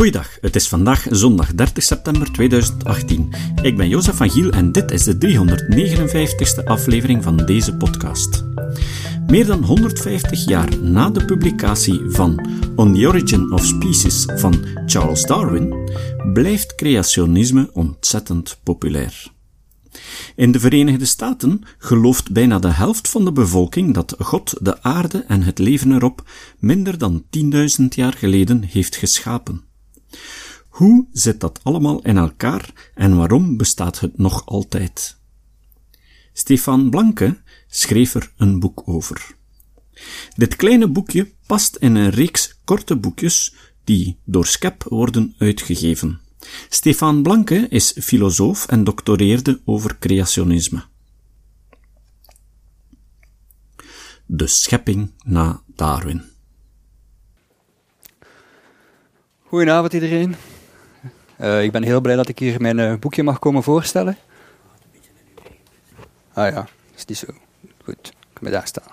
Goeiedag, het is vandaag zondag 30 september 2018. Ik ben Jozef van Giel en dit is de 359ste aflevering van deze podcast. Meer dan 150 jaar na de publicatie van On the Origin of Species van Charles Darwin blijft creationisme ontzettend populair. In de Verenigde Staten gelooft bijna de helft van de bevolking dat God de aarde en het leven erop minder dan 10.000 jaar geleden heeft geschapen. Hoe zit dat allemaal in elkaar en waarom bestaat het nog altijd? Stefan Blanke schreef er een boek over. Dit kleine boekje past in een reeks korte boekjes die door Skep worden uitgegeven. Stefan Blanke is filosoof en doctoreerde over creationisme. De schepping na Darwin. Goedenavond iedereen. Uh, ik ben heel blij dat ik hier mijn uh, boekje mag komen voorstellen. Ah ja, is niet zo. Goed, ik kan me daar staan.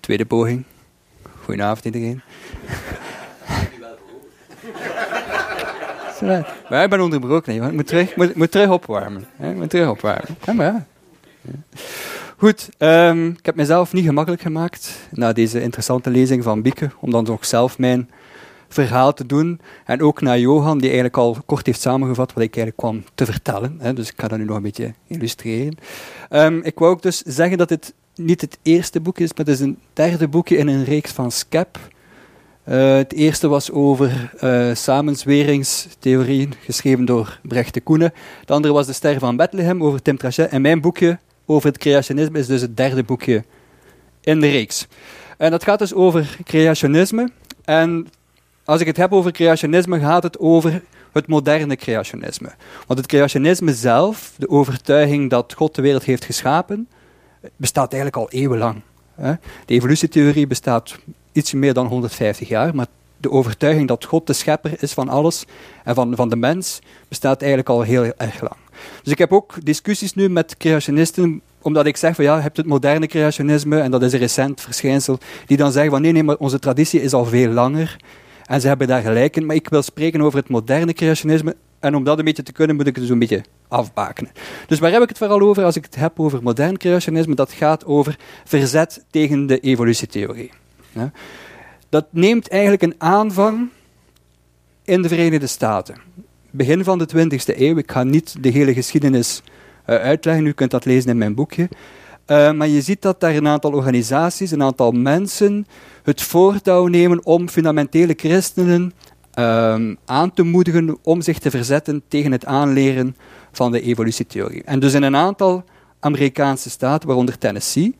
Tweede poging. Goedenavond iedereen. maar ik ben onderbroken. Ik moet terug, moet, moet terug opwarmen. Ik moet terug opwarmen. Ja, maar. Goed, um, ik heb mezelf niet gemakkelijk gemaakt na deze interessante lezing van Bieke, om dan ook zelf mijn verhaal te doen. En ook naar Johan, die eigenlijk al kort heeft samengevat wat ik eigenlijk kwam te vertellen. Hè. Dus ik ga dat nu nog een beetje illustreren. Um, ik wou ook dus zeggen dat het niet het eerste boek is, maar het is een derde boekje in een reeks van Skep. Uh, het eerste was over uh, samenzweringstheorieën, geschreven door Brecht de Koenen. Het andere was De Ster van Bethlehem, over Tim Trachet. En mijn boekje over het creationisme is dus het derde boekje in de reeks. En dat gaat dus over creationisme. En als ik het heb over creationisme, gaat het over het moderne creationisme. Want het creationisme zelf, de overtuiging dat God de wereld heeft geschapen, bestaat eigenlijk al eeuwenlang. De evolutietheorie bestaat iets meer dan 150 jaar, maar de overtuiging dat God de schepper is van alles en van, van de mens bestaat eigenlijk al heel erg lang. Dus ik heb ook discussies nu met creationisten, omdat ik zeg van ja, je hebt het moderne creationisme en dat is een recent verschijnsel, die dan zeggen van nee, nee, maar onze traditie is al veel langer en ze hebben daar gelijk in, maar ik wil spreken over het moderne creationisme. En om dat een beetje te kunnen, moet ik het dus een beetje afbakenen. Dus waar heb ik het vooral over als ik het heb over modern creationisme? Dat gaat over verzet tegen de evolutietheorie. Ja. Dat neemt eigenlijk een aanvang in de Verenigde Staten. Begin van de 20e eeuw. Ik ga niet de hele geschiedenis uh, uitleggen, u kunt dat lezen in mijn boekje. Uh, maar je ziet dat daar een aantal organisaties, een aantal mensen het voortouw nemen om fundamentele christenen uh, aan te moedigen om zich te verzetten tegen het aanleren van de evolutietheorie. En dus in een aantal Amerikaanse staten, waaronder Tennessee,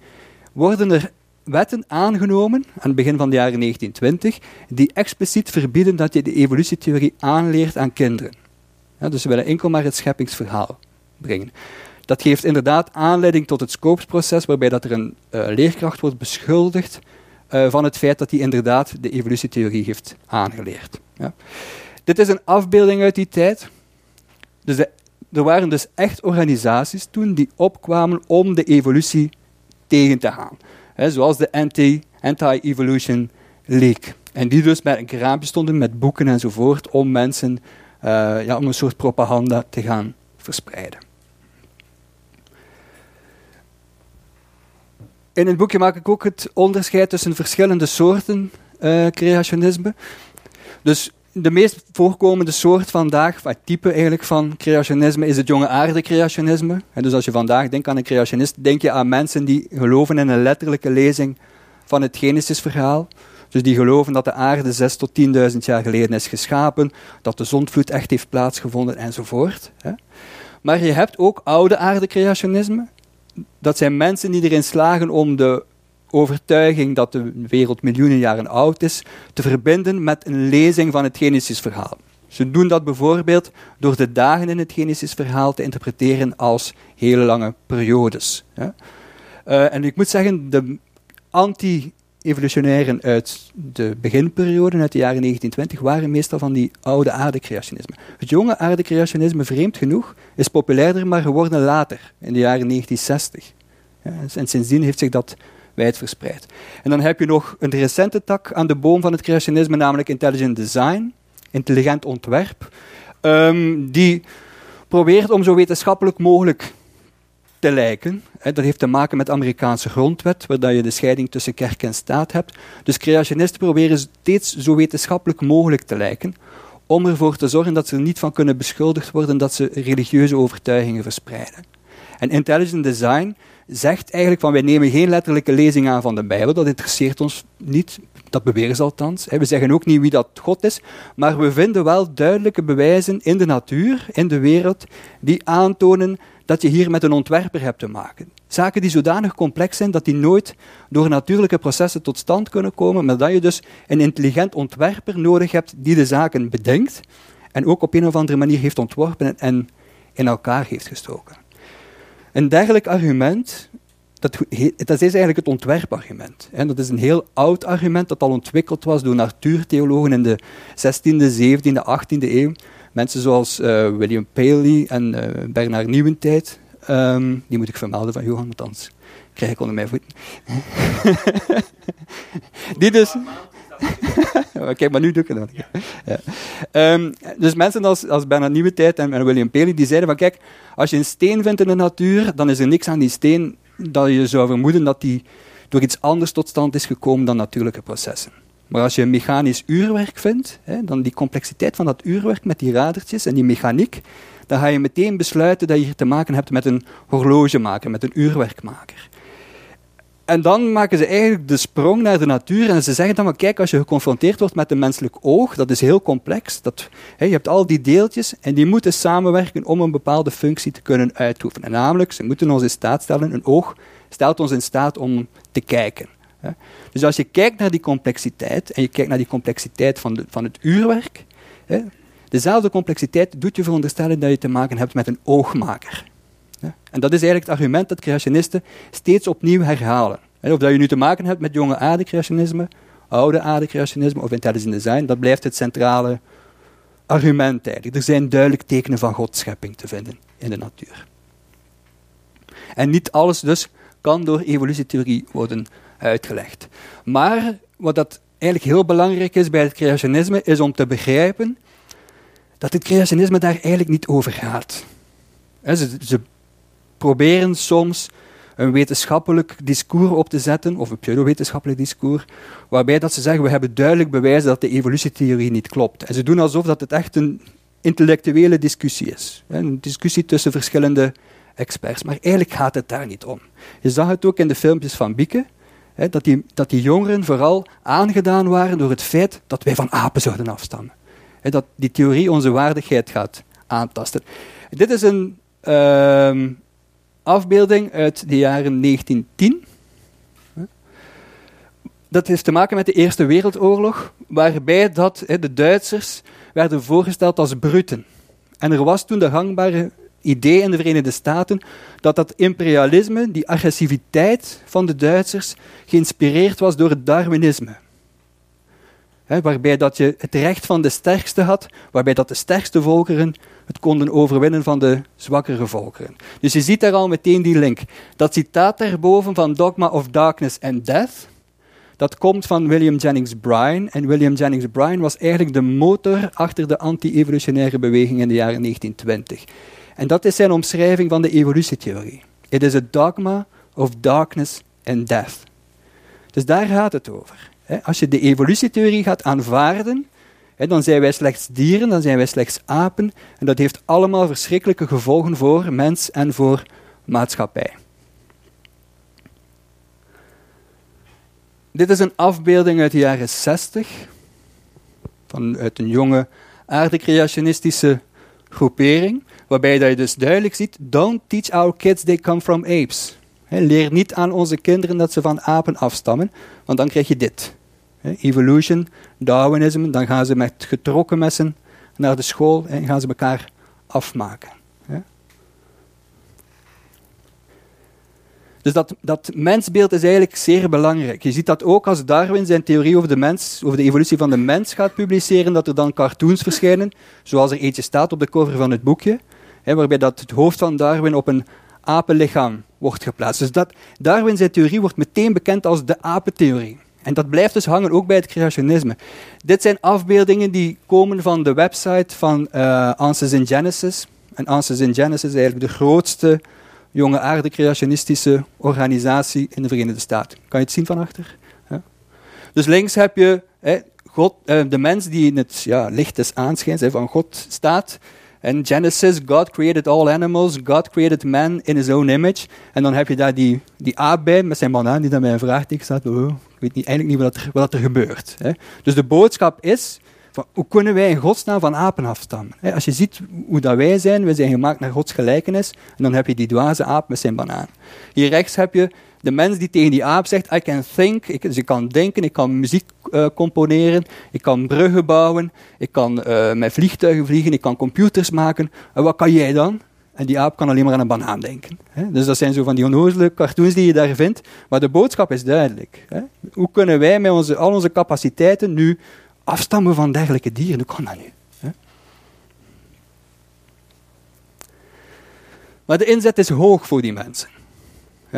worden er wetten aangenomen aan het begin van de jaren 1920 die expliciet verbieden dat je de evolutietheorie aanleert aan kinderen. Dus ze willen enkel maar het scheppingsverhaal brengen. Dat geeft inderdaad aanleiding tot het Scopes-proces, waarbij dat er een uh, leerkracht wordt beschuldigd uh, van het feit dat hij inderdaad de evolutietheorie heeft aangeleerd. Ja. Dit is een afbeelding uit die tijd. Dus er waren dus echt organisaties toen die opkwamen om de evolutie tegen te gaan. Zoals de Anti-Evolution League. En die dus met een kraampje stonden met boeken enzovoort om mensen uh, ja, om een soort propaganda te gaan verspreiden. In het boekje maak ik ook het onderscheid tussen verschillende soorten uh, creationisme. Dus de meest voorkomende soort vandaag, het type eigenlijk van creationisme, is het jonge aarde creationisme. En dus als je vandaag denkt aan een creationist, denk je aan mensen die geloven in een letterlijke lezing van het Genesis-verhaal. Dus die geloven dat de aarde 6 tot 10.000 jaar geleden is geschapen, dat de zondvloed echt heeft plaatsgevonden enzovoort. Maar je hebt ook oude aarde creationisme dat zijn mensen die erin slagen om de overtuiging dat de wereld miljoenen jaren oud is, te verbinden met een lezing van het Genesis-verhaal. Ze doen dat bijvoorbeeld door de dagen in het Genesis-verhaal te interpreteren als hele lange periodes. Uh, en ik moet zeggen, de anti evolutionairen uit de beginperiode, uit de jaren 1920, waren meestal van die oude aardecreationisme. Het jonge aardecreationisme, vreemd genoeg, is populairder maar geworden later, in de jaren 1960. Ja, en sindsdien heeft zich dat wijd verspreid. En dan heb je nog een recente tak aan de boom van het creationisme, namelijk intelligent design. intelligent ontwerp, um, die probeert om zo wetenschappelijk mogelijk te lijken. Dat heeft te maken met de Amerikaanse grondwet, waar je de scheiding tussen kerk en staat hebt. Dus creationisten proberen steeds zo wetenschappelijk mogelijk te lijken, om ervoor te zorgen dat ze er niet van kunnen beschuldigd worden dat ze religieuze overtuigingen verspreiden. En intelligent design zegt eigenlijk van wij nemen geen letterlijke lezing aan van de Bijbel, dat interesseert ons niet, dat beweren ze althans. We zeggen ook niet wie dat God is, maar we vinden wel duidelijke bewijzen in de natuur, in de wereld, die aantonen dat je hier met een ontwerper hebt te maken. Zaken die zodanig complex zijn dat die nooit door natuurlijke processen tot stand kunnen komen, maar dat je dus een intelligent ontwerper nodig hebt die de zaken bedenkt en ook op een of andere manier heeft ontworpen en in elkaar heeft gestoken. Een dergelijk argument, dat, dat is eigenlijk het ontwerpargument. dat is een heel oud argument dat al ontwikkeld was door natuurtheologen in de 16e, 17e, 18e eeuw. Mensen zoals uh, William Paley en uh, Bernard Nieuwentijd. Um, die moet ik vermelden van Johan, want anders krijg ik onder mijn voeten. die dus... Kijk, maar nu doe ik het dan. Ja. Um, dus mensen als, als Bernard Nieuwentijd en, en William Paley, die zeiden van kijk, als je een steen vindt in de natuur, dan is er niks aan die steen dat je zou vermoeden dat die door iets anders tot stand is gekomen dan natuurlijke processen. Maar als je een mechanisch uurwerk vindt, hè, dan die complexiteit van dat uurwerk met die radertjes en die mechaniek, dan ga je meteen besluiten dat je te maken hebt met een horlogemaker, met een uurwerkmaker. En dan maken ze eigenlijk de sprong naar de natuur en ze zeggen dan, maar kijk, als je geconfronteerd wordt met een menselijk oog, dat is heel complex, dat, hè, je hebt al die deeltjes en die moeten samenwerken om een bepaalde functie te kunnen uitoefenen. namelijk, ze moeten ons in staat stellen, een oog stelt ons in staat om te kijken. Dus als je kijkt naar die complexiteit, en je kijkt naar die complexiteit van, van het uurwerk, dezelfde complexiteit doet je veronderstellen dat je te maken hebt met een oogmaker. En dat is eigenlijk het argument dat creationisten steeds opnieuw herhalen. Of dat je nu te maken hebt met jonge aarde-creationisme, oude aarde-creationisme of intelligent design, dat blijft het centrale argument eigenlijk. Er zijn duidelijk tekenen van Godschepping te vinden in de natuur. En niet alles dus kan door evolutietheorie worden uitgelegd. Maar wat dat eigenlijk heel belangrijk is bij het creationisme, is om te begrijpen dat het creationisme daar eigenlijk niet over gaat. Ze, ze proberen soms een wetenschappelijk discours op te zetten, of een pseudowetenschappelijk discours, waarbij dat ze zeggen, we hebben duidelijk bewijs dat de evolutietheorie niet klopt. En ze doen alsof dat het echt een intellectuele discussie is. Een discussie tussen verschillende experts. Maar eigenlijk gaat het daar niet om. Je zag het ook in de filmpjes van Bieke, dat, die, dat die jongeren vooral aangedaan waren door het feit dat wij van apen zouden afstammen. Dat die theorie onze waardigheid gaat aantasten. Dit is een uh, afbeelding uit de jaren 1910. Dat heeft te maken met de Eerste Wereldoorlog, waarbij dat, de Duitsers werden voorgesteld als bruten. En er was toen de gangbare idee in de Verenigde Staten dat dat imperialisme, die agressiviteit van de Duitsers, geïnspireerd was door het Darwinisme. waarbij dat je het recht van de sterkste had, waarbij dat de sterkste volkeren het konden overwinnen van de zwakkere volkeren. Dus je ziet daar al meteen die link. Dat citaat daarboven van Dogma of Darkness and Death, dat komt van William Jennings Bryan. En William Jennings Bryan was eigenlijk de motor achter de anti-evolutionaire beweging in de jaren 1920. En dat is zijn omschrijving van de evolutietheorie. It is a dogma of darkness and death. Dus daar gaat het over. Als je de evolutietheorie gaat aanvaarden, dan zijn wij slechts dieren, dan zijn wij slechts apen. En dat heeft allemaal verschrikkelijke gevolgen voor mens en voor maatschappij. Dit is een afbeelding uit de jaren 60, van, uit een jonge aardecreationistische groepering, waarbij dat je dus duidelijk ziet, don't teach our kids they come from apes. leer niet aan onze kinderen dat ze van apen afstammen, want dan krijg je dit evolution, Darwinisme, dan gaan ze met getrokken messen naar de school en gaan ze elkaar afmaken. Dus dat, dat mensbeeld is eigenlijk zeer belangrijk. Je ziet dat ook als Darwin zijn theorie over de mens, over de evolutie van de mens gaat publiceren, dat er dan cartoons verschijnen, zoals er eentje staat op de cover van het boekje, waarbij dat het hoofd van Darwin op een apenlichaam wordt geplaatst. Dus dat, Darwin zijn theorie wordt meteen bekend als de apentheorie. En dat blijft dus hangen ook bij het creationisme. Dit zijn afbeeldingen die komen van de website van uh, Answers in Genesis. En Answers in Genesis is eigenlijk de grootste jonge aarde creationistische organisatie in de Verenigde Staten. Kan je het zien van achter? Dus links heb je hè, God, uh, de mens die in het ja, licht des aanschijns van God staat. En Genesis, God created all animals, God created man in his own image. En dan heb je daar die, die aap bij met zijn banaan die dan bij een vraagteken staat. Oh, ik weet niet, eigenlijk niet wat er, wat er gebeurt. Hè. Dus de boodschap is, van, hoe kunnen wij in godsnaam van apen afstammen? Hè? Als je ziet hoe dat wij zijn, we zijn gemaakt naar Gods gelijkenis. En dan heb je die dwaze aap met zijn banaan. Hier rechts heb je de mens die tegen die aap zegt, I can think, ik, dus kan denken, ik kan muziek uh, componeren, ik kan bruggen bouwen, ik kan uh, met vliegtuigen vliegen, ik kan computers maken. En wat kan jij dan? En die aap kan alleen maar aan een banaan denken. Hè? Dus dat zijn zo van die onnozele cartoons die je daar vindt. Maar de boodschap is duidelijk. Hè? Hoe kunnen wij met onze, al onze capaciteiten nu afstammen van dergelijke dieren? Hoe kan dat nu? Hè? Maar de inzet is hoog voor die mensen.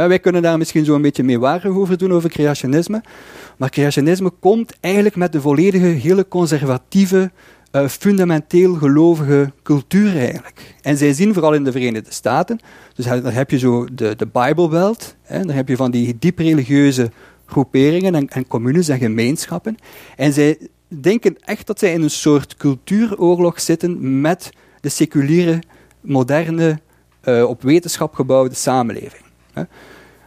Wij kunnen daar misschien zo een beetje mee waardig over doen, over creationisme. Maar creationisme komt eigenlijk met de volledige, hele conservatieve, uh, fundamenteel gelovige cultuur eigenlijk. En zij zien vooral in de Verenigde Staten, dus daar heb je zo de, de Bible daar heb je van die diep religieuze groeperingen en, en communes en gemeenschappen. En zij denken echt dat zij in een soort cultuuroorlog zitten met de seculiere, moderne, uh, op wetenschap gebouwde samenleving.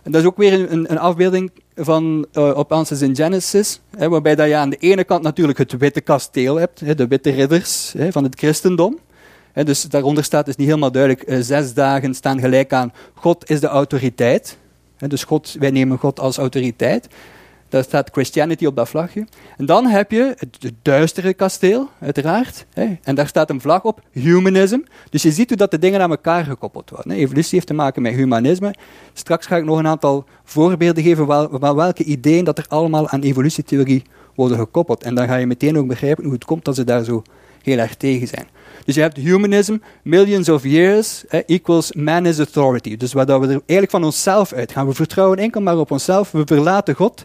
En dat is ook weer een, een afbeelding van, uh, op Answers in Genesis, hè, waarbij dat je aan de ene kant natuurlijk het witte kasteel hebt, hè, de witte ridders hè, van het christendom. Dus daaronder staat dus niet helemaal duidelijk, uh, zes dagen staan gelijk aan God is de autoriteit. dus God, wij nemen God als autoriteit. Daar staat Christianity op dat vlagje. En dan heb je het, duistere kasteel, uiteraard. En daar staat een vlag op, humanism. Dus je ziet hoe dat de dingen aan elkaar gekoppeld worden. Evolutie heeft te maken met humanisme. Straks ga ik nog een aantal voorbeelden geven van welke ideeën dat er allemaal aan evolutietheorie worden gekoppeld. En dan ga je meteen ook begrijpen hoe het komt dat ze daar zo heel erg tegen zijn. Dus je hebt humanism, millions of years equals man is authority. Dus waar we er eigenlijk van onszelf uitgaan. We vertrouwen enkel maar op onszelf, we verlaten God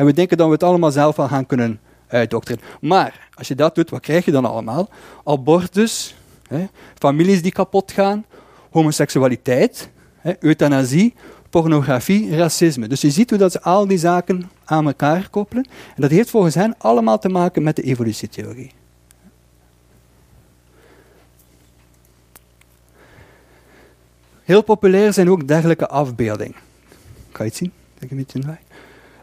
en we denken dat we het allemaal zelf al gaan kunnen uitdokteren. Maar als je dat doet, wat krijg je dan allemaal? Abortus, hè, families die kapot gaan, homoseksualiteit, hè, euthanasie, pornografie, racisme. Dus je ziet hoe dat ze al die zaken aan elkaar koppelen. En dat heeft volgens hen allemaal te maken met de evolutietheorie. Heel populair zijn ook dergelijke afbeeldingen. Kan je het zien? Kijk een beetje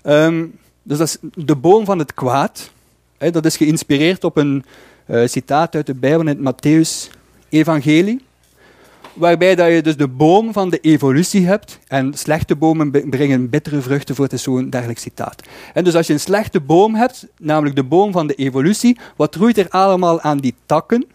in dus dat is de boom van het kwaad. Dat is geïnspireerd op een uh, citaat uit de Bijbel in het Matthäus-evangelie. Waarbij dat je dus de boom van de evolutie hebt. En slechte bomen brengen bittere vruchten voor. Is zo'n dergelijk citaat. En dus als je een slechte boom hebt, namelijk de boom van de evolutie, wat groeit er allemaal aan die takken,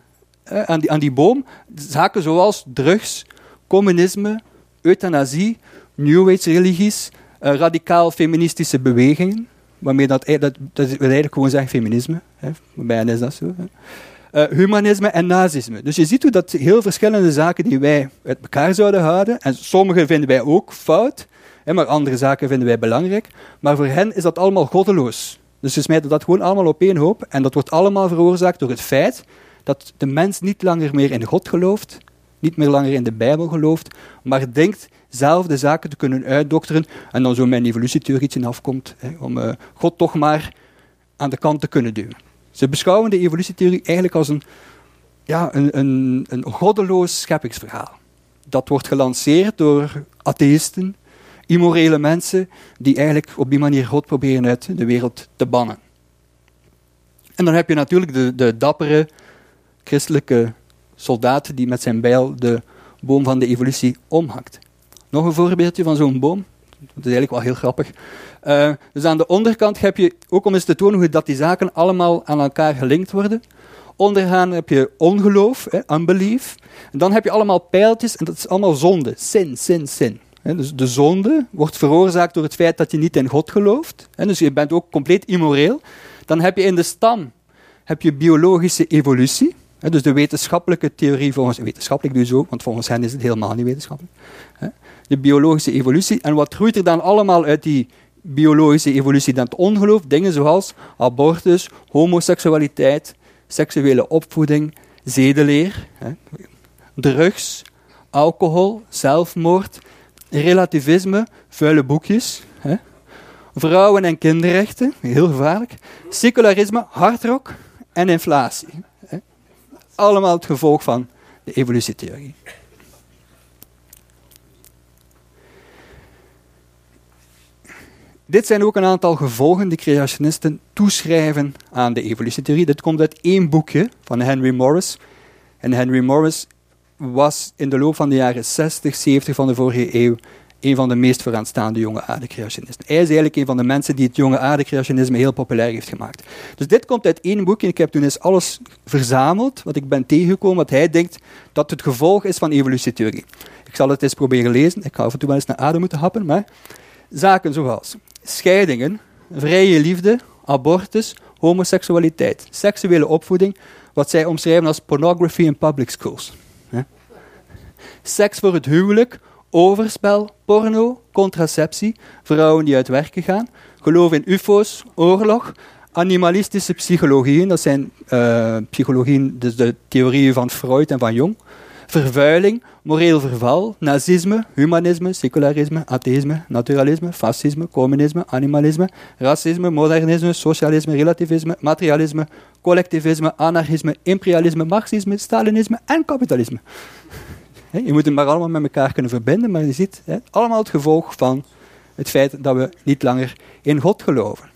aan, die, aan die boom? Zaken zoals drugs, communisme, euthanasie, New Age religies, uh, radicaal feministische bewegingen waarmee dat, dat, dat wil eigenlijk gewoon zeggen feminisme. Hè. Bij is dat zo. Uh, humanisme en nazisme. Dus je ziet hoe dat heel verschillende zaken die wij uit elkaar zouden houden, en sommige vinden wij ook fout, hè, maar andere zaken vinden wij belangrijk, maar voor hen is dat allemaal goddeloos. Dus ze smijten dat gewoon allemaal op één hoop, en dat wordt allemaal veroorzaakt door het feit dat de mens niet langer meer in God gelooft, niet meer langer in de Bijbel gelooft, maar denkt zelf de zaken te kunnen uitdokteren en dan zo mijn evolutietheorie afkomt, hè, om uh, God toch maar aan de kant te kunnen duwen. Ze beschouwen de evolutietheorie eigenlijk als een, ja, een, een, een goddeloos scheppingsverhaal. Dat wordt gelanceerd door atheïsten, immorele mensen, die eigenlijk op die manier God proberen uit de wereld te bannen. En dan heb je natuurlijk de, de dappere christelijke soldaat die met zijn bijl de boom van de evolutie omhakt. Nog een voorbeeldje van zo'n boom. Dat is eigenlijk wel heel grappig. Uh, dus aan de onderkant heb je, ook om eens te tonen hoe dat die zaken allemaal aan elkaar gelinkt worden. Onderaan heb je ongeloof, hè, unbelief. En dan heb je allemaal pijltjes en dat is allemaal zonde. Sin, sin, sin. dus de zonde wordt veroorzaakt door het feit dat je niet in God gelooft. dus je bent ook compleet immoreel. Dan heb je in de stam heb je biologische evolutie. Dus de wetenschappelijke theorie volgens... Wetenschappelijk dus ook, want volgens hen is het helemaal niet wetenschappelijk de biologische evolutie. En wat groeit er dan allemaal uit die biologische evolutie dan het ongeloof. Dingen zoals abortus, homoseksualiteit, seksuele opvoeding, zedeleer, drugs, alcohol, zelfmoord, relativisme, vuile boekjes, vrouwen- en kinderrechten, heel gevaarlijk, secularisme, hardrock en inflatie. Allemaal het gevolg van de evolutietheorie. Dit zijn ook een aantal gevolgen die creationisten toeschrijven aan de evolutietheorie. Dit komt uit één boekje van Henry Morris. En Henry Morris was in de loop van de jaren 60, 70 van de vorige eeuw een van de meest vooraanstaande jonge aardecreationisten. Hij is eigenlijk een van de mensen die het jonge aardecreationisme heel populair heeft gemaakt. Dus dit komt uit één boekje. Ik heb toen eens alles verzameld wat ik ben tegengekomen, wat hij denkt dat het gevolg is van evolutietheorie. Ik zal het eens proberen lezen. Ik ga af en toe wel eens naar adem moeten happen, maar zaken zoals scheidingen, vrije liefde, abortus, homoseksualiteit, seksuele opvoeding, wat zij omschrijven als pornography in public schools. Seks voor het huwelijk, overspel, porno, contraceptie, vrouwen die uit werken gaan, geloof in ufo's, oorlog, animalistische psychologieën, dat zijn uh, psychologieën, dus de theorieën van Freud en van Jung, vervuiling, moreel verval, nazisme, humanisme, secularisme, atheïsme, naturalisme, fascisme, communisme, animalisme, racisme, modernisme, socialisme, relativisme, materialisme, collectivisme, anarchisme, imperialisme, marxisme, stalinisme en kapitalisme. Je moet het maar allemaal met elkaar kunnen verbinden, maar je ziet, allemaal het gevolg van het feit dat we niet langer in God geloven.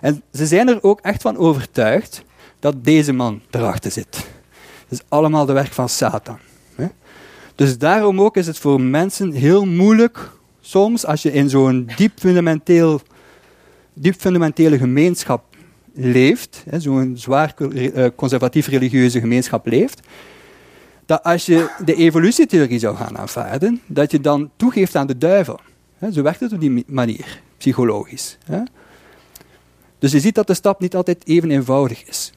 En ze zijn er ook echt van overtuigd dat deze man erachter zit. Het is allemaal de werk van Satan. Dus daarom ook is het voor mensen heel moeilijk, soms als je in zo'n diep, fundamenteel, diep fundamentele gemeenschap leeft, zo'n zwaar eh, conservatief religieuze gemeenschap leeft, dat als je de evolutietheorie zou gaan aanvaarden, dat je dan toegeeft aan de duivel. Zo werkt het op die manier, psychologisch. Dus je ziet dat de stap niet altijd even eenvoudig is.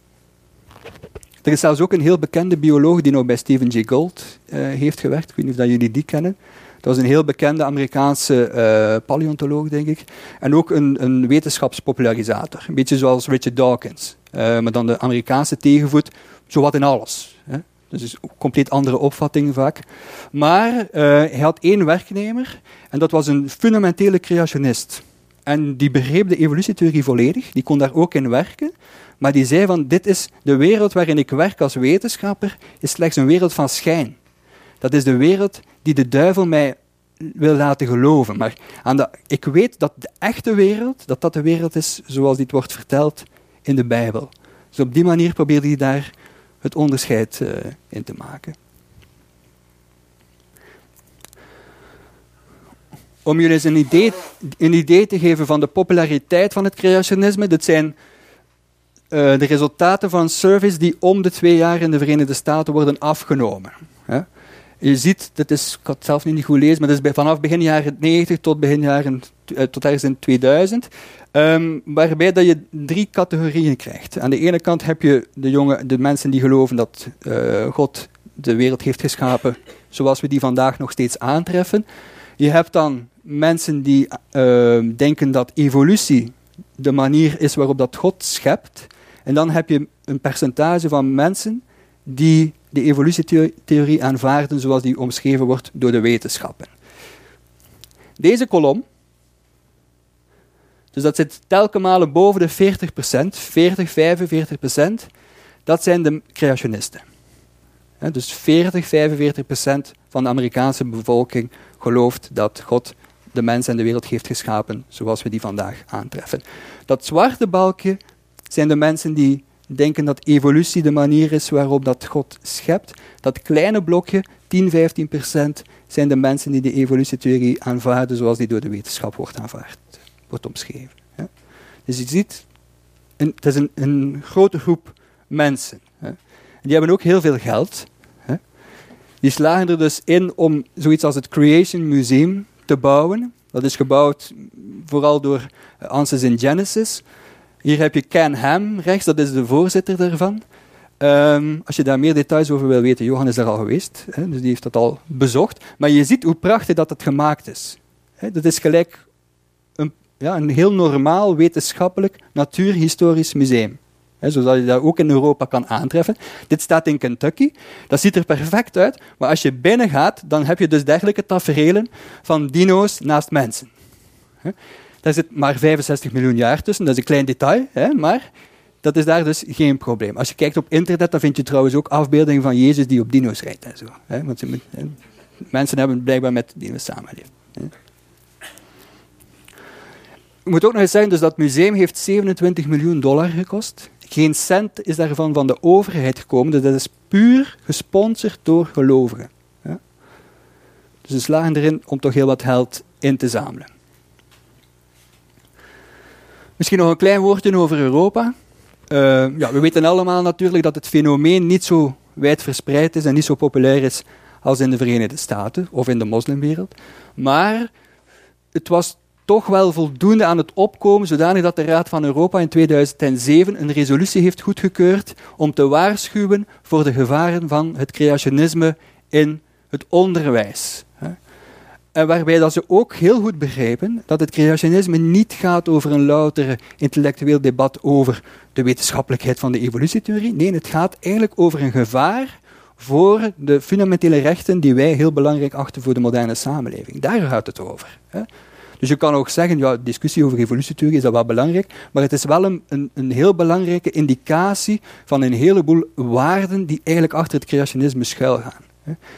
Er is zelfs ook een heel bekende bioloog die nog bij Stephen Jay Gould uh, heeft gewerkt. Ik weet niet of dat jullie die kennen. Dat was een heel bekende Amerikaanse uh, paleontoloog, denk ik. En ook een, een, wetenschapspopularisator. Een beetje zoals Richard Dawkins. Uh, maar dan de Amerikaanse tegenvoet, zowat in alles. Dus is een compleet andere opvatting vaak. Maar hij had één werknemer en dat was een fundamentele creationist. En die begreep de evolutietheorie volledig, die kon daar ook in werken. Maar die zei van, dit is de wereld waarin ik werk als wetenschapper, is slechts een wereld van schijn. Dat is de wereld die de duivel mij wil laten geloven. Maar aan ik weet dat de echte wereld, dat dat de wereld is zoals dit wordt verteld in de Bijbel. Dus op die manier probeerde hij daar het onderscheid uh, in te maken. Om jullie eens een idee, een idee te geven van de populariteit van het creationisme, dit zijn uh, de resultaten van surveys die om de twee jaar in de Verenigde Staten worden afgenomen. Hè. Je ziet, dat is, ik had het zelf niet goed lezen, maar dat is vanaf begin jaren 90 tot begin jaren, tot ergens in 2000. Um, ehm, waarbij dat je drie categorieën krijgt. Aan de ene kant heb je de, jongen, de mensen die geloven dat uh, God de wereld heeft geschapen zoals we die vandaag nog steeds aantreffen. Je hebt dan mensen die ehm, denken dat evolutie de manier is waarop dat God schept. En dan heb je een percentage van mensen die de evolutietheorie aanvaarden zoals die omschreven wordt door de wetenschappen. Deze kolom, dus dat zit telkens malen boven de 40%, 40, 45%, dat zijn de creationisten. dus 40, 45% van de Amerikaanse bevolking gelooft dat God de mens en de wereld heeft geschapen zoals we die vandaag aantreffen. Dat zwarte balkje zijn de mensen die denken dat evolutie de manier is waarop dat God schept. Dat kleine blokje, 10, 15 procent, zijn de mensen die de evolutietheorie aanvaarden zoals die door de wetenschap wordt aanvaard, wordt omschreven. Dus je ziet, het is een, een, grote groep mensen. Die hebben ook heel veel geld. Die slagen er dus in om zoiets als het Creation Museum te bouwen. Dat is gebouwd vooral door Ansys in Genesis. Hier heb je Ken Ham rechts, dat is de voorzitter daarvan. Um, als je daar meer details over wil weten, Johan is daar al geweest, hè, dus die heeft dat al bezocht. Maar je ziet hoe prachtig dat het gemaakt is. Hè, dat is gelijk ja, een heel normaal wetenschappelijk natuurhistorisch museum. Zodat je dat ook in Europa kan aantreffen. Dit staat in Kentucky. Dat ziet er perfect uit. Maar als je binnen gaat, dan heb je dus dergelijke taferelen van dino's naast mensen. Daar zit maar 65 miljoen jaar tussen. Dat is een klein detail, maar dat is daar dus geen probleem. Als je kijkt op internet, dan vind je trouwens ook afbeeldingen van Jezus die op dino's rijdt. En zo, want mensen hebben blijkbaar met dino's samenleefd. Ik moet ook nog eens zeggen, dus dat museum heeft 27 miljoen dollar gekost. Geen cent is daarvan van de overheid gekomen. Dus dat is puur gesponsord door gelovigen. Ja? Dus ze slagen erin om toch heel wat geld in te zamelen. Misschien nog een klein woordje over Europa. Uh, ja, we weten allemaal natuurlijk dat het fenomeen niet zo wijd verspreid is en niet zo populair is als in de Verenigde Staten of in de moslimwereld. Maar het was toch wel voldoende aan het opkomen, zodanig dat de Raad van Europa in 2007 een resolutie heeft goedgekeurd om te waarschuwen voor de gevaren van het creationisme in het onderwijs. En waarbij dat ze ook heel goed begrijpen dat het creationisme niet gaat over een louter intellectueel debat over de wetenschappelijkheid van de evolutietheorie. Nee, het gaat eigenlijk over een gevaar voor de fundamentele rechten die wij heel belangrijk achten voor de moderne samenleving. Daar gaat het over. Dus je kan ook zeggen, ja, discussie over evolutietheorie is dat wel belangrijk, maar het is wel een, een, een, heel belangrijke indicatie van een heleboel waarden die eigenlijk achter het creationisme schuilgaan.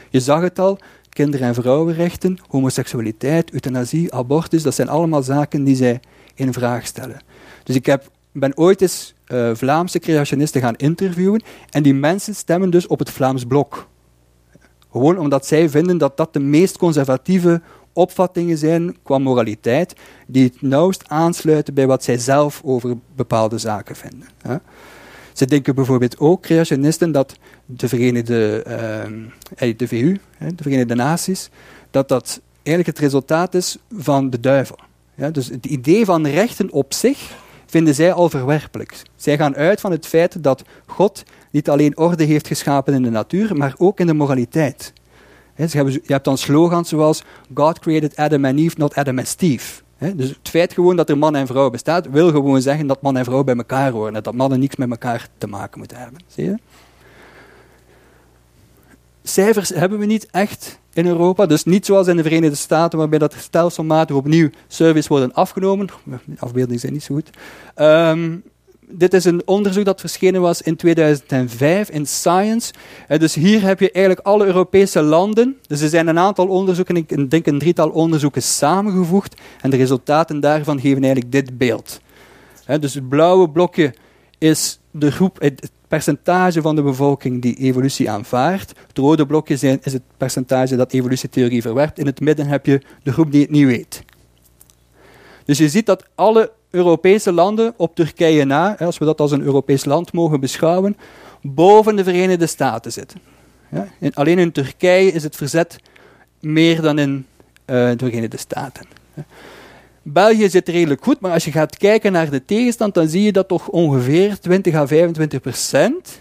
Je zag het al, kinder- en vrouwenrechten, homoseksualiteit, euthanasie, abortus, dat zijn allemaal zaken die zij in vraag stellen. Dus ik heb, ben ooit eens uh, Vlaamse creationisten gaan interviewen en die mensen stemmen dus op het Vlaams blok. Gewoon omdat zij vinden dat dat de meest conservatieve opvattingen zijn qua moraliteit, die het nauwst aansluiten bij wat zij zelf over bepaalde zaken vinden. Ze denken bijvoorbeeld ook, creationisten, dat de Verenigde, uh, de VU, de Verenigde Naties, dat dat eigenlijk het resultaat is van de duivel. Ja, dus het idee van rechten op zich vinden zij al verwerpelijk. Zij gaan uit van het feit dat God niet alleen orde heeft geschapen in de natuur, maar ook in de moraliteit. Je hebt dan slogans zoals God created Adam and Eve, not Adam and Steve. Dus het feit gewoon dat er man en vrouw bestaat, wil gewoon zeggen dat man en vrouw bij elkaar horen. En dat mannen niks met elkaar te maken moeten hebben. Zie je? Cijfers hebben we niet echt in Europa. Dus niet zoals in de Verenigde Staten, waarbij dat stelselmatig opnieuw service worden afgenomen. Afbeeldingen zijn niet zo goed. Um, dit is een onderzoek dat verschenen was in 2005 in Science. Uh, dus hier heb je eigenlijk alle Europese landen. Dus er zijn een aantal onderzoeken, ik denk een drietal onderzoeken samengevoegd. En de resultaten daarvan geven eigenlijk dit beeld. Uh, dus het blauwe blokje is de groep, het percentage van de bevolking die evolutie aanvaardt. Het rode blokje is het percentage dat evolutietheorie verwerpt. In het midden heb je de groep die het niet weet. Dus je ziet dat alle Europese landen op Turkije na, als we dat als een Europees land mogen beschouwen, boven de Verenigde Staten zitten. Ja, alleen in Turkije is het verzet meer dan in uh, de Verenigde Staten. België zit redelijk goed, maar als je gaat kijken naar de tegenstand, dan zie je dat toch ongeveer 20 à 25 procent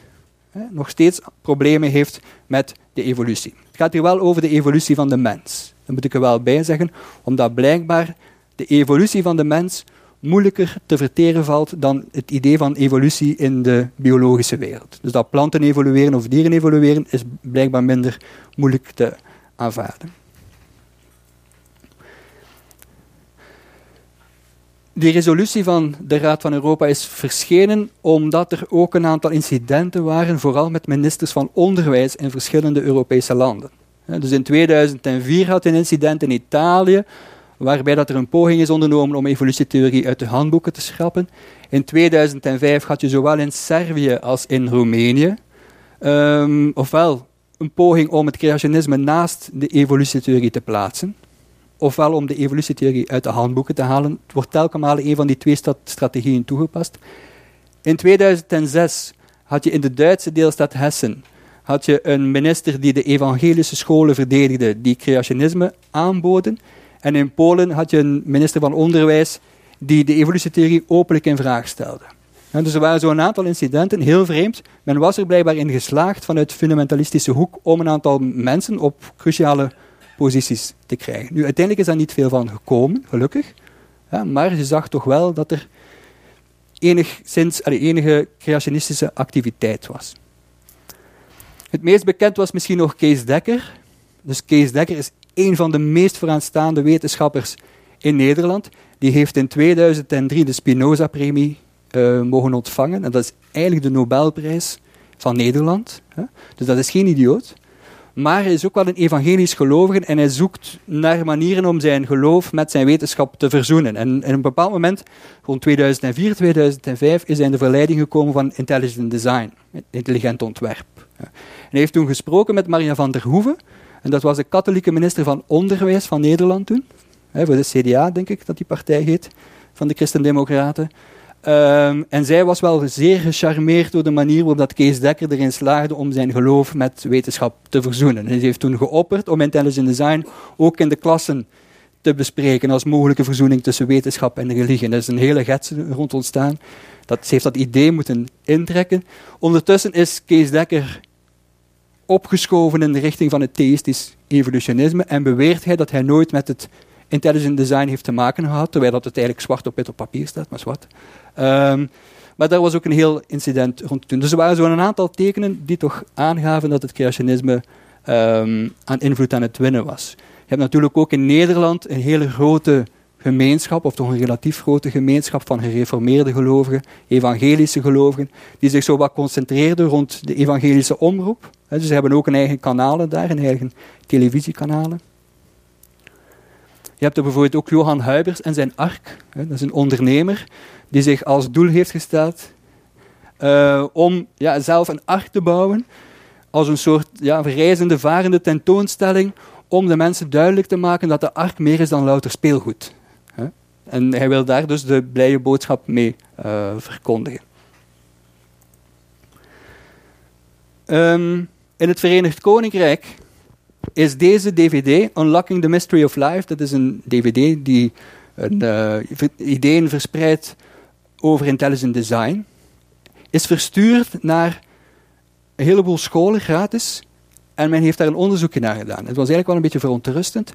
nog steeds problemen heeft met de evolutie. Het gaat hier wel over de evolutie van de mens. Dat moet ik er wel bij zeggen, omdat blijkbaar de evolutie van de mens moeilijker te verteren valt dan het idee van evolutie in de biologische wereld. Dus dat planten evolueren of dieren evolueren is blijkbaar minder moeilijk te aanvaarden. Die resolutie van de Raad van Europa is verschenen omdat er ook een aantal incidenten waren, vooral met ministers van onderwijs in verschillende Europese landen. Dus in 2004 had een incident in Italië waarbij dat er een poging is ondernomen om evolutietheorie uit de handboeken te schrappen. In 2005 had je zowel in Servië als in Roemenië, um, ofwel een poging om het creationisme naast de evolutietheorie te plaatsen, ofwel om de evolutietheorie uit de handboeken te halen. Het wordt telkens een van die twee strategieën toegepast. In 2006 had je in de Duitse deelstaat Hessen had je een minister die de evangelische scholen verdedigde, die creationisme aanboden. En in Polen had je een minister van Onderwijs die de evolutietheorie openlijk in vraag stelde. Dus er waren zo'n aantal incidenten, heel vreemd. Men was er blijkbaar in geslaagd vanuit fundamentalistische hoek om een aantal mensen op cruciale posities te krijgen. Nu, uiteindelijk is daar niet veel van gekomen, gelukkig. maar je zag toch wel dat er enigszins, allee, enige creationistische activiteit was. Het meest bekend was misschien nog Kees Dekker. Dus Kees Dekker is een van de meest vooraanstaande wetenschappers in Nederland. Die heeft in 2003 de Spinoza-premie uh, mogen ontvangen. En dat is eigenlijk de Nobelprijs van Nederland. Hè. Dus dat is geen idioot. Maar hij is ook wel een evangelisch gelovige en hij zoekt naar manieren om zijn geloof met zijn wetenschap te verzoenen. En in een bepaald moment, rond 2004, 2005, is hij in de verleiding gekomen van intelligent design, intelligent ontwerp. En hij heeft toen gesproken met Maria van der Hoeven, en dat was de katholieke minister van Onderwijs van Nederland toen, voor de CDA denk ik dat die partij heet, van de Christendemocraten. Um, en zij was wel zeer gecharmeerd door de manier waarop dat Kees Dekker erin slaagde om zijn geloof met wetenschap te verzoenen. En ze heeft toen geopperd om intelligent design ook in de klassen te bespreken als mogelijke verzoening tussen wetenschap en religie. Er is een hele getse rond ontstaan. Dat, ze heeft dat idee moeten intrekken. Ondertussen is Kees Dekker opgeschoven in de richting van het theïstisch evolutionisme en beweert hij dat hij nooit met het intelligent design heeft te maken gehad, terwijl dat het eigenlijk zwart op wit op papier staat, maar zwart. Um, maar daar was ook een heel incident rond toen. Dus er waren zo'n aantal tekenen die toch aangaven dat het creationisme um, aan invloed aan het winnen was. Je hebt natuurlijk ook in Nederland een hele grote gemeenschap, of toch een relatief grote gemeenschap van gereformeerde gelovigen, evangelische gelovigen, die zich zo wat concentreerden rond de evangelische omroep. Dus ze hebben ook een eigen kanalen daar, een eigen televisiekanalen. Je hebt er bijvoorbeeld ook Johan Huibers en zijn ARK. Dat is een ondernemer die zich als doel heeft gesteld uh, om ja, zelf een ARK te bouwen. Als een soort ja, reizende, varende tentoonstelling. Om de mensen duidelijk te maken dat de ARK meer is dan louter speelgoed. En hij wil daar dus de blije boodschap mee uh, verkondigen. Um, in het Verenigd Koninkrijk is deze DVD, Unlocking the Mystery of Life, dat is een DVD die een, uh, ideeën verspreidt over intelligent design, is verstuurd naar een heleboel scholen gratis. En men heeft daar een onderzoekje naar gedaan. Het was eigenlijk wel een beetje verontrustend.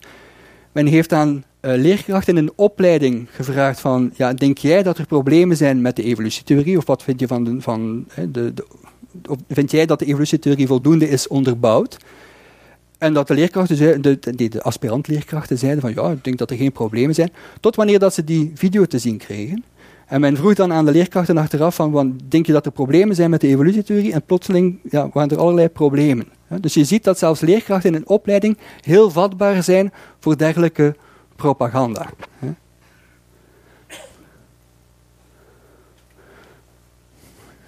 Men heeft aan leerkrachten in een opleiding gevraagd van, ja, denk jij dat er problemen zijn met de evolutietheorie? Of wat vind je van, de, van de, de, vind jij dat de evolutietheorie voldoende is onderbouwd? En dat de leerkrachten, zeiden, de, de, de aspirant-leerkrachten zeiden van ja, ik denk dat er geen problemen zijn. Tot wanneer dat ze die video te zien kregen. En men vroeg dan aan de leerkrachten achteraf van denk je dat er problemen zijn met de evolutietheorie? En plotseling ja, waren er allerlei problemen. Dus je ziet dat zelfs leerkrachten in een opleiding heel vatbaar zijn voor dergelijke propaganda.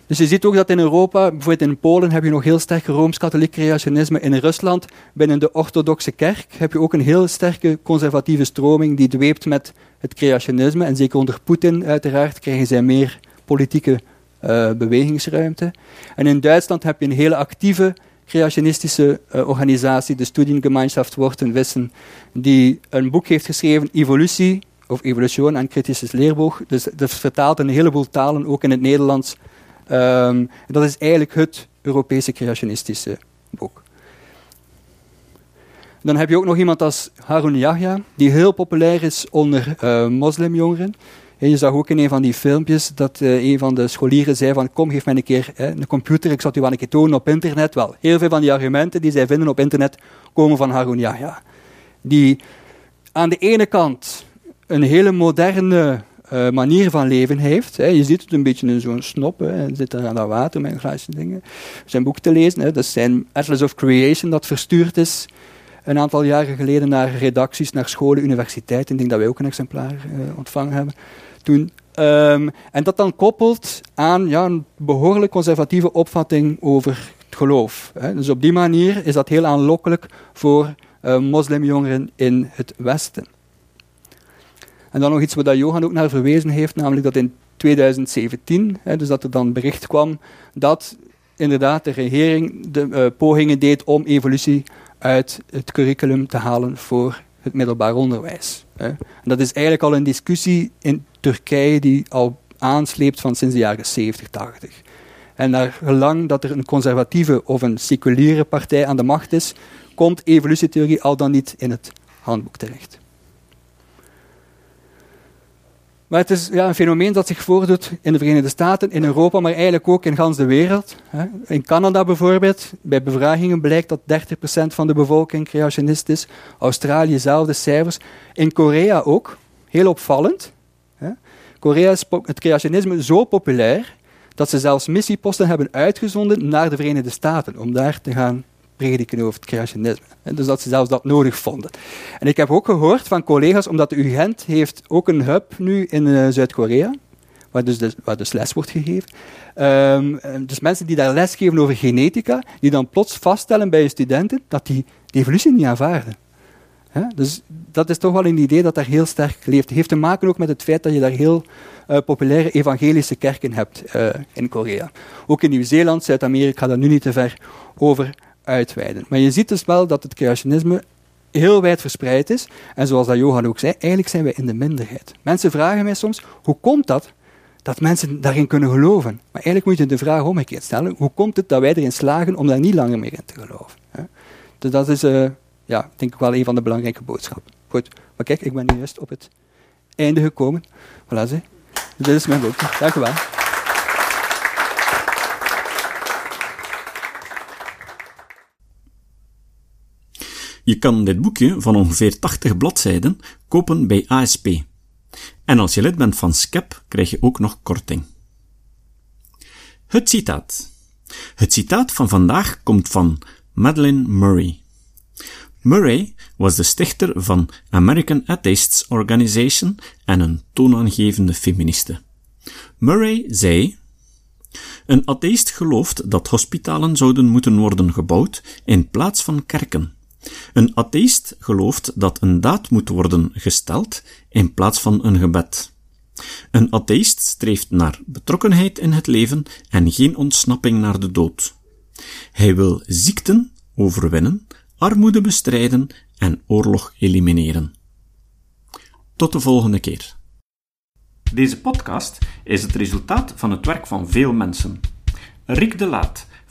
Dus je ziet ook dat in Europa, bijvoorbeeld in Polen, heb je nog heel sterk rooms-katholiek creationisme. In Rusland, binnen de orthodoxe kerk, heb je ook een heel sterke conservatieve stroming die dweept met het creationisme. En zeker onder Poetin, uiteraard, krijgen zij meer politieke uh, bewegingsruimte. En in Duitsland heb je een hele actieve creationistische uh, organisatie, de Studiengemeinschaft Worten Wissen, die een boek heeft geschreven, Evolutie, of Evolution en Kritisches Leerboog. Dus dat vertaalt een heleboel talen, ook in het Nederlands, Um, dat is eigenlijk het Europese creationistische boek. Dan heb je ook nog iemand als Harun Yahya, die heel populair is onder uh, moslimjongeren. Je zag ook in een van die filmpjes dat uh, een van de scholieren zei van kom, geef mij een keer hè, een computer, ik zal het u wel een keer tonen op internet. Wel, heel veel van die argumenten die zij vinden op internet komen van Harun Yahya. Die aan de ene kant een hele moderne uh, manier van leven heeft. Hè. Je ziet het een beetje in zo'n snop. Hè. Hij zit daar aan dat water met een glaasje dingen. Zijn boek te lezen. Hè. Dat is zijn Atlas of Creation dat verstuurd is een aantal jaren geleden naar redacties, naar scholen, universiteiten. Ik denk dat wij ook een exemplaar uh, ontvangen hebben toen. Um, en dat dan koppelt aan ja, een behoorlijk conservatieve opvatting over het geloof. Hè. Dus op die manier is dat heel aanlokkelijk voor uh, moslimjongeren in het Westen. En dan nog iets waar Johan ook naar verwezen heeft, namelijk dat in 2017, hè, dus dat er dan bericht kwam dat inderdaad de regering de uh, pogingen deed om evolutie uit het curriculum te halen voor het middelbaar onderwijs. Dat is eigenlijk al een discussie in Turkije die al aansleept van sinds de jaren 70, 80. En naar gelang dat er een conservatieve of een seculiere partij aan de macht is, komt evolutietheorie al dan niet in het handboek terecht. Maar het is ja, een fenomeen dat zich voordoet in de Verenigde Staten, in Europa, maar eigenlijk ook in gans de wereld. In Canada bijvoorbeeld, bij bevragingen blijkt dat 30% van de bevolking creationist is. Australië zelfde cijfers. In Korea ook, heel opvallend. Korea is het creationisme zo populair dat ze zelfs missieposten hebben uitgezonden naar de Verenigde Staten om daar te gaan prediken over het creationisme. Dus dat ze zelfs dat nodig vonden. En ik heb ook gehoord van collega's, omdat de UGent heeft ook een hub nu in uh, Zuid-Korea, waar dus, waar dus les wordt gegeven. Um, dus mensen die daar les geven over genetica, die dan plots vaststellen bij je studenten dat die de evolutie niet aanvaarden. Dus dat is toch wel een idee dat daar heel sterk leeft. Het heeft te maken ook met het feit dat je daar heel uh, populaire evangelische kerken hebt in Korea. Ook in Nieuw-Zeeland, Zuid-Amerika, daar nu niet te ver over Maar je ziet dus wel dat het creationisme heel wijd verspreid is. En zoals dat Johan ook zei, eigenlijk zijn wij in de minderheid. Mensen vragen mij soms, hoe komt dat dat mensen daarin kunnen geloven? Maar eigenlijk moet je de vraag omgekeerd stellen, hoe komt het dat wij erin slagen om daar niet langer meer in te geloven? Dus dat is, uh, ja, denk ik wel een van de belangrijke boodschappen. Goed, maar kijk, ik ben nu juist op het einde gekomen. Voilà, zie. dit is mijn boekje. Dank u wel. Je kan dit boekje van ongeveer 80 bladzijden kopen bij ASP. En als je lid bent van SCEP, krijg je ook nog korting. Het citaat. Het citaat van vandaag komt van Madeleine Murray. Murray was de stichter van American Atheists Organization en een toonaangevende feministe. Murray zei: Een atheïst gelooft dat hospitalen zouden moeten worden gebouwd in plaats van kerken. Een atheïst gelooft dat een daad moet worden gesteld in plaats van een gebed. Een atheïst streeft naar betrokkenheid in het leven en geen ontsnapping naar de dood. Hij wil ziekten overwinnen, armoede bestrijden en oorlog elimineren. Tot de volgende keer. Deze podcast is het resultaat van het werk van veel mensen. Rick de Laat